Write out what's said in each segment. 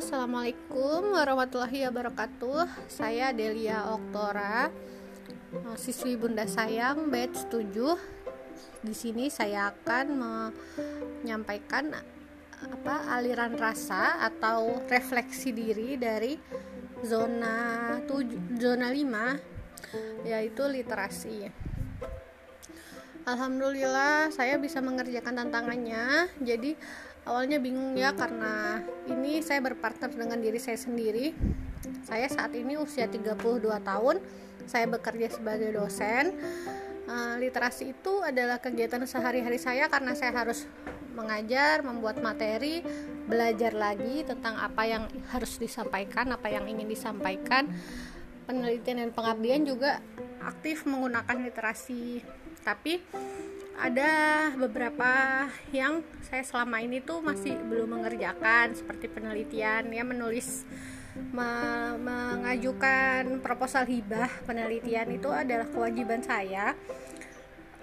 Assalamualaikum warahmatullahi wabarakatuh. Saya Delia Oktora, eh, siswi Bunda Sayang, batch 7. Di sini saya akan menyampaikan apa aliran rasa atau refleksi diri dari zona 7, zona 5 yaitu literasi. Alhamdulillah saya bisa mengerjakan tantangannya. Jadi awalnya bingung ya karena ini saya berpartner dengan diri saya sendiri saya saat ini usia 32 tahun saya bekerja sebagai dosen uh, literasi itu adalah kegiatan sehari-hari saya karena saya harus mengajar, membuat materi, belajar lagi tentang apa yang harus disampaikan, apa yang ingin disampaikan. Penelitian dan pengabdian juga aktif menggunakan literasi. Tapi ada beberapa yang saya selama ini tuh masih belum mengerjakan seperti penelitian. Ya menulis me mengajukan proposal hibah penelitian itu adalah kewajiban saya.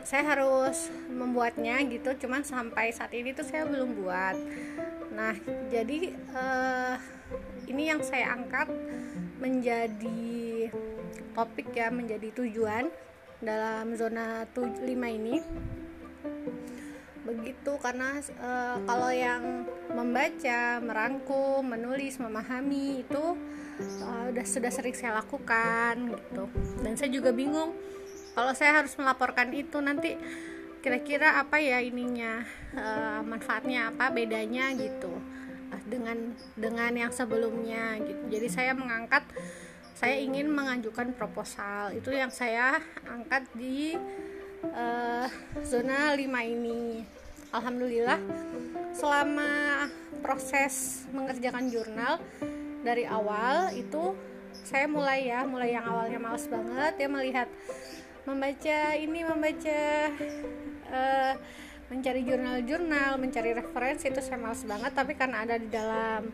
Saya harus membuatnya gitu cuman sampai saat ini tuh saya belum buat. Nah jadi uh, ini yang saya angkat menjadi topik ya menjadi tujuan dalam zona 5 ini begitu karena e, kalau yang membaca, merangkum, menulis, memahami itu e, udah sudah sering saya lakukan gitu. Dan saya juga bingung kalau saya harus melaporkan itu nanti kira-kira apa ya ininya e, manfaatnya apa bedanya gitu dengan dengan yang sebelumnya gitu. Jadi saya mengangkat saya ingin mengajukan proposal. Itu yang saya angkat di uh, zona 5 ini. Alhamdulillah selama proses mengerjakan jurnal dari awal itu saya mulai ya mulai yang awalnya males banget ya melihat membaca ini membaca uh, mencari jurnal-jurnal mencari referensi itu saya males banget. Tapi karena ada di dalam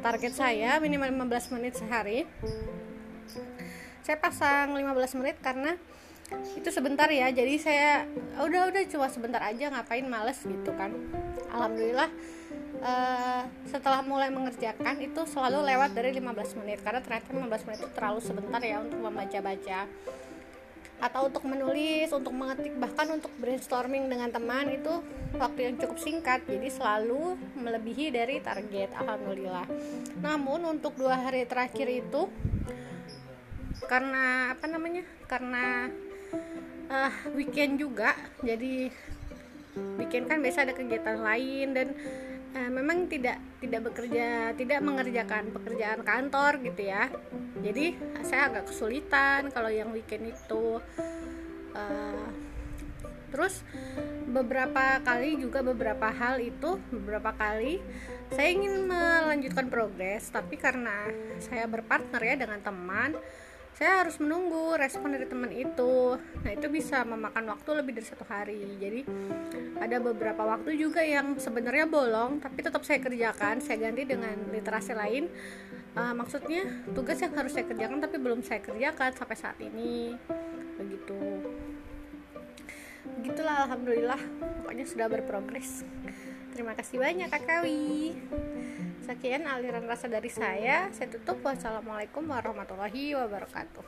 target saya minimal 15 menit sehari saya pasang 15 menit karena itu sebentar ya. Jadi saya udah udah cuma sebentar aja ngapain males? Gitu kan. Alhamdulillah uh, setelah mulai mengerjakan itu selalu lewat dari 15 menit. Karena ternyata 15 menit itu terlalu sebentar ya untuk membaca-baca. Atau untuk menulis, untuk mengetik bahkan untuk brainstorming dengan teman itu waktu yang cukup singkat. Jadi selalu melebihi dari target. Alhamdulillah. Namun untuk dua hari terakhir itu karena apa namanya? Karena uh, weekend juga. Jadi weekend kan biasa ada kegiatan lain dan uh, memang tidak tidak bekerja tidak mengerjakan pekerjaan kantor gitu ya. Jadi saya agak kesulitan kalau yang weekend itu. Uh, terus beberapa kali juga beberapa hal itu beberapa kali saya ingin melanjutkan progres tapi karena saya berpartner ya dengan teman saya harus menunggu respon dari teman itu. Nah itu bisa memakan waktu lebih dari satu hari. Jadi ada beberapa waktu juga yang sebenarnya bolong tapi tetap saya kerjakan. Saya ganti dengan literasi lain. Uh, maksudnya tugas yang harus saya kerjakan tapi belum saya kerjakan sampai saat ini. Begitu begitulah alhamdulillah pokoknya sudah berprogres terima kasih banyak kakawi Sekian aliran rasa dari saya. Saya tutup. Wassalamualaikum warahmatullahi wabarakatuh.